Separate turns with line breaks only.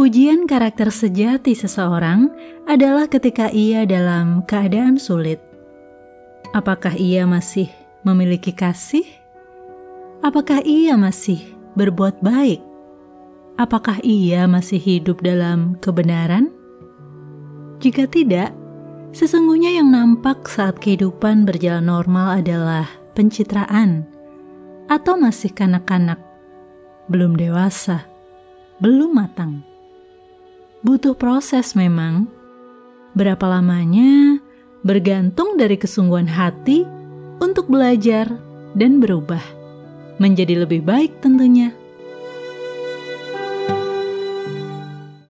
Ujian karakter sejati seseorang adalah ketika ia dalam keadaan sulit. Apakah ia masih memiliki kasih? Apakah ia masih berbuat baik? Apakah ia masih hidup dalam kebenaran? Jika tidak, sesungguhnya yang nampak saat kehidupan berjalan normal adalah pencitraan atau masih kanak-kanak, belum dewasa, belum matang butuh proses memang. Berapa lamanya bergantung dari kesungguhan hati untuk belajar dan berubah menjadi lebih baik tentunya.